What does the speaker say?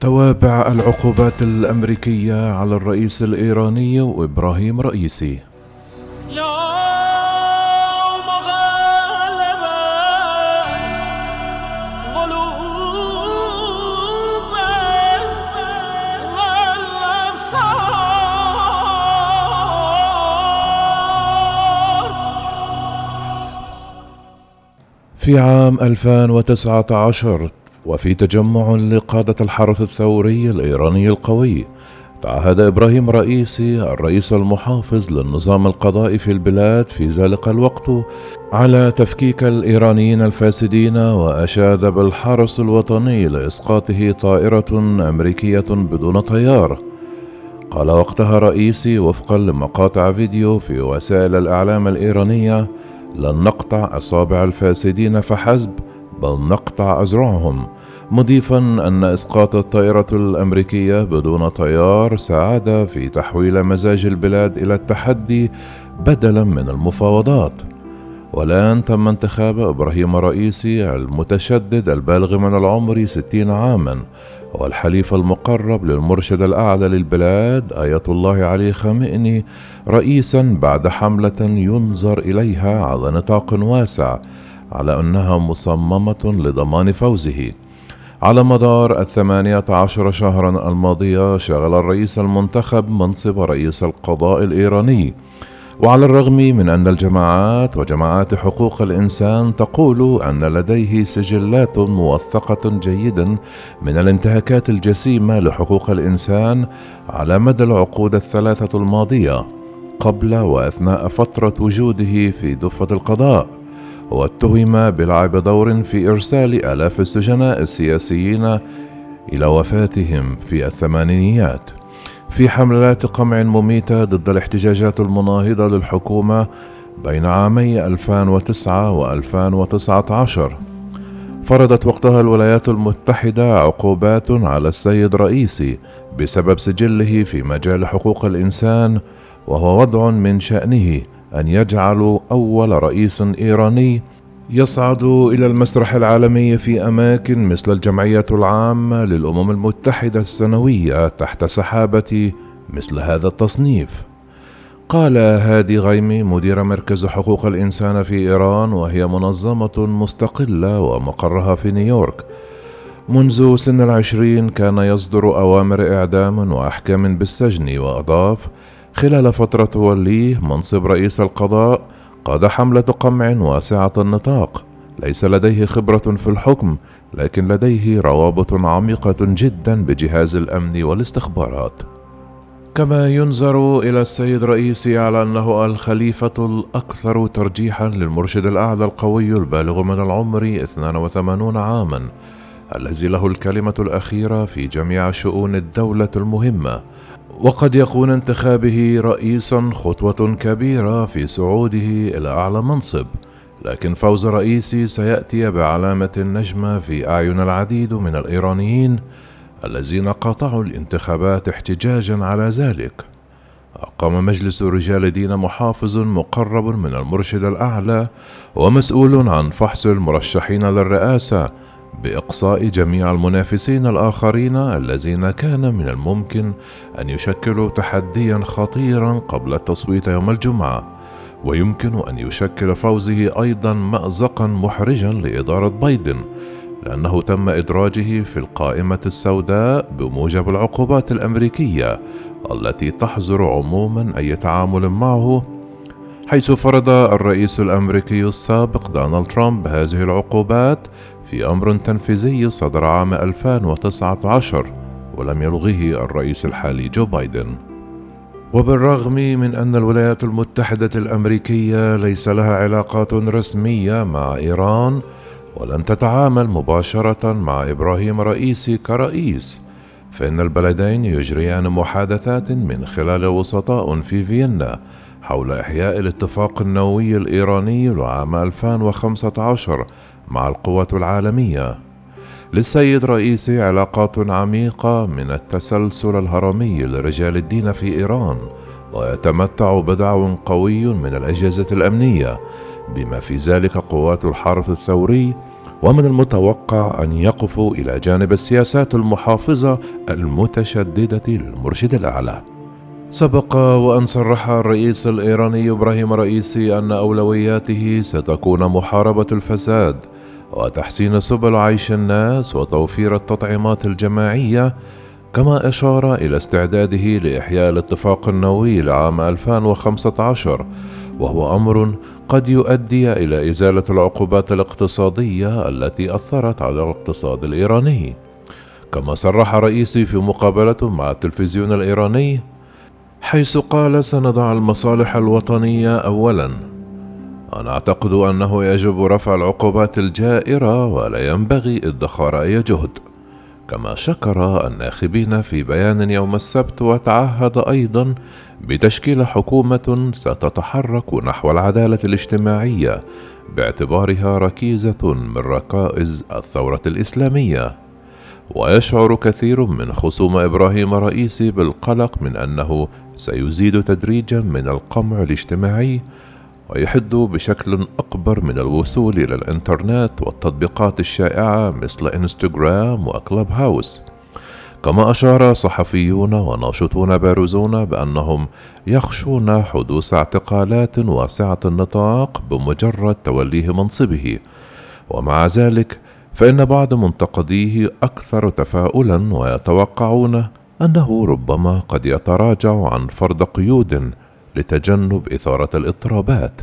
توابع العقوبات الأمريكية على الرئيس الإيراني وابراهيم رئيسي. في عام 2019 وفي تجمع لقادة الحرس الثوري الإيراني القوي تعهد إبراهيم رئيسي الرئيس المحافظ للنظام القضائي في البلاد في ذلك الوقت على تفكيك الإيرانيين الفاسدين وأشاد بالحرس الوطني لإسقاطه طائرة أمريكية بدون طيار. قال وقتها رئيسي وفقا لمقاطع فيديو في وسائل الإعلام الإيرانية لن نقطع أصابع الفاسدين فحسب بل نقطع أزرعهم مضيفا أن إسقاط الطائرة الأمريكية بدون طيار ساعد في تحويل مزاج البلاد إلى التحدي بدلا من المفاوضات. والآن تم انتخاب إبراهيم رئيسي المتشدد البالغ من العمر ستين عاما والحليف المقرب للمرشد الأعلى للبلاد آية الله علي خامئني رئيسا بعد حملة ينظر إليها على نطاق واسع. على أنها مصممة لضمان فوزه. على مدار الثمانية عشر شهرا الماضية شغل الرئيس المنتخب منصب رئيس القضاء الإيراني. وعلى الرغم من أن الجماعات وجماعات حقوق الإنسان تقول أن لديه سجلات موثقة جيدا من الانتهاكات الجسيمة لحقوق الإنسان على مدى العقود الثلاثة الماضية قبل وأثناء فترة وجوده في دفة القضاء. واتهم بلعب دور في إرسال آلاف السجناء السياسيين إلى وفاتهم في الثمانينيات. في حملات قمع مميتة ضد الاحتجاجات المناهضة للحكومة بين عامي 2009 و 2019 فرضت وقتها الولايات المتحدة عقوبات على السيد رئيسي بسبب سجله في مجال حقوق الإنسان وهو وضع من شأنه أن يجعل أول رئيس إيراني يصعد إلى المسرح العالمي في أماكن مثل الجمعية العامة للأمم المتحدة السنوية تحت سحابة مثل هذا التصنيف. قال هادي غيمي مدير مركز حقوق الإنسان في إيران وهي منظمة مستقلة ومقرها في نيويورك منذ سن العشرين كان يصدر أوامر إعدام وأحكام بالسجن وأضاف خلال فترة توليه منصب رئيس القضاء قاد حملة قمع واسعة النطاق. ليس لديه خبرة في الحكم لكن لديه روابط عميقة جدا بجهاز الأمن والاستخبارات. كما ينظر إلى السيد رئيسي على أنه الخليفة الأكثر ترجيحا للمرشد الأعلى القوي البالغ من العمر 82 عاما الذي له الكلمة الأخيرة في جميع شؤون الدولة المهمة. وقد يكون انتخابه رئيسا خطوة كبيرة في صعوده إلى أعلى منصب، لكن فوز رئيسي سيأتي بعلامة النجمة في أعين العديد من الإيرانيين الذين قاطعوا الانتخابات احتجاجا على ذلك. أقام مجلس رجال دين محافظ مقرب من المرشد الأعلى ومسؤول عن فحص المرشحين للرئاسة بإقصاء جميع المنافسين الآخرين الذين كان من الممكن أن يشكلوا تحديا خطيرا قبل التصويت يوم الجمعة ويمكن أن يشكل فوزه أيضا مازقا محرجا لإدارة بايدن لأنه تم إدراجه في القائمة السوداء بموجب العقوبات الأمريكية التي تحظر عموما أي تعامل معه حيث فرض الرئيس الأمريكي السابق دونالد ترامب هذه العقوبات في أمر تنفيذي صدر عام 2019 ولم يلغه الرئيس الحالي جو بايدن. وبالرغم من أن الولايات المتحدة الأمريكية ليس لها علاقات رسمية مع إيران ولن تتعامل مباشرة مع إبراهيم رئيسي كرئيس فإن البلدين يجريان محادثات من خلال وسطاء في فيينا حول إحياء الاتفاق النووي الإيراني لعام 2015 مع القوات العالمية. للسيد رئيسي علاقات عميقة من التسلسل الهرمي لرجال الدين في إيران ويتمتع بدعو قوي من الأجهزة الأمنية بما في ذلك قوات الحرس الثوري ومن المتوقع أن يقفوا إلى جانب السياسات المحافظة المتشددة للمرشد الأعلى. سبق وأن صرح الرئيس الإيراني إبراهيم رئيسي أن أولوياته ستكون محاربة الفساد وتحسين سبل عيش الناس وتوفير التطعيمات الجماعية كما أشار إلى استعداده لإحياء الاتفاق النووي لعام 2015 وهو أمر قد يؤدي إلى إزالة العقوبات الاقتصادية التي أثرت على الاقتصاد الإيراني. كما صرح رئيسي في مقابلة مع التلفزيون الإيراني حيث قال سنضع المصالح الوطنية اولا. أنا أعتقد أنه يجب رفع العقوبات الجائرة ولا ينبغي إدخار اي جهد. كما شكر الناخبين في بيان يوم السبت وتعهد أيضا بتشكيل حكومة ستتحرك نحو العدالة الاجتماعية باعتبارها ركيزة من ركائز الثورة الإسلامية. ويشعر كثير من خصوم إبراهيم رئيسي بالقلق من أنه سيزيد تدريجا من القمع الاجتماعي ويحد بشكل أكبر من الوصول إلى الإنترنت والتطبيقات الشائعة مثل إنستغرام وكلوب هاوس. كما أشار صحفيون وناشطون بارزون بأنهم يخشون حدوث اعتقالات واسعة النطاق بمجرد توليه منصبه. ومع ذلك فإن بعض منتقديه أكثر تفاؤلا ويتوقعون أنه ربما قد يتراجع عن فرض قيود لتجنب إثارة الاضطرابات.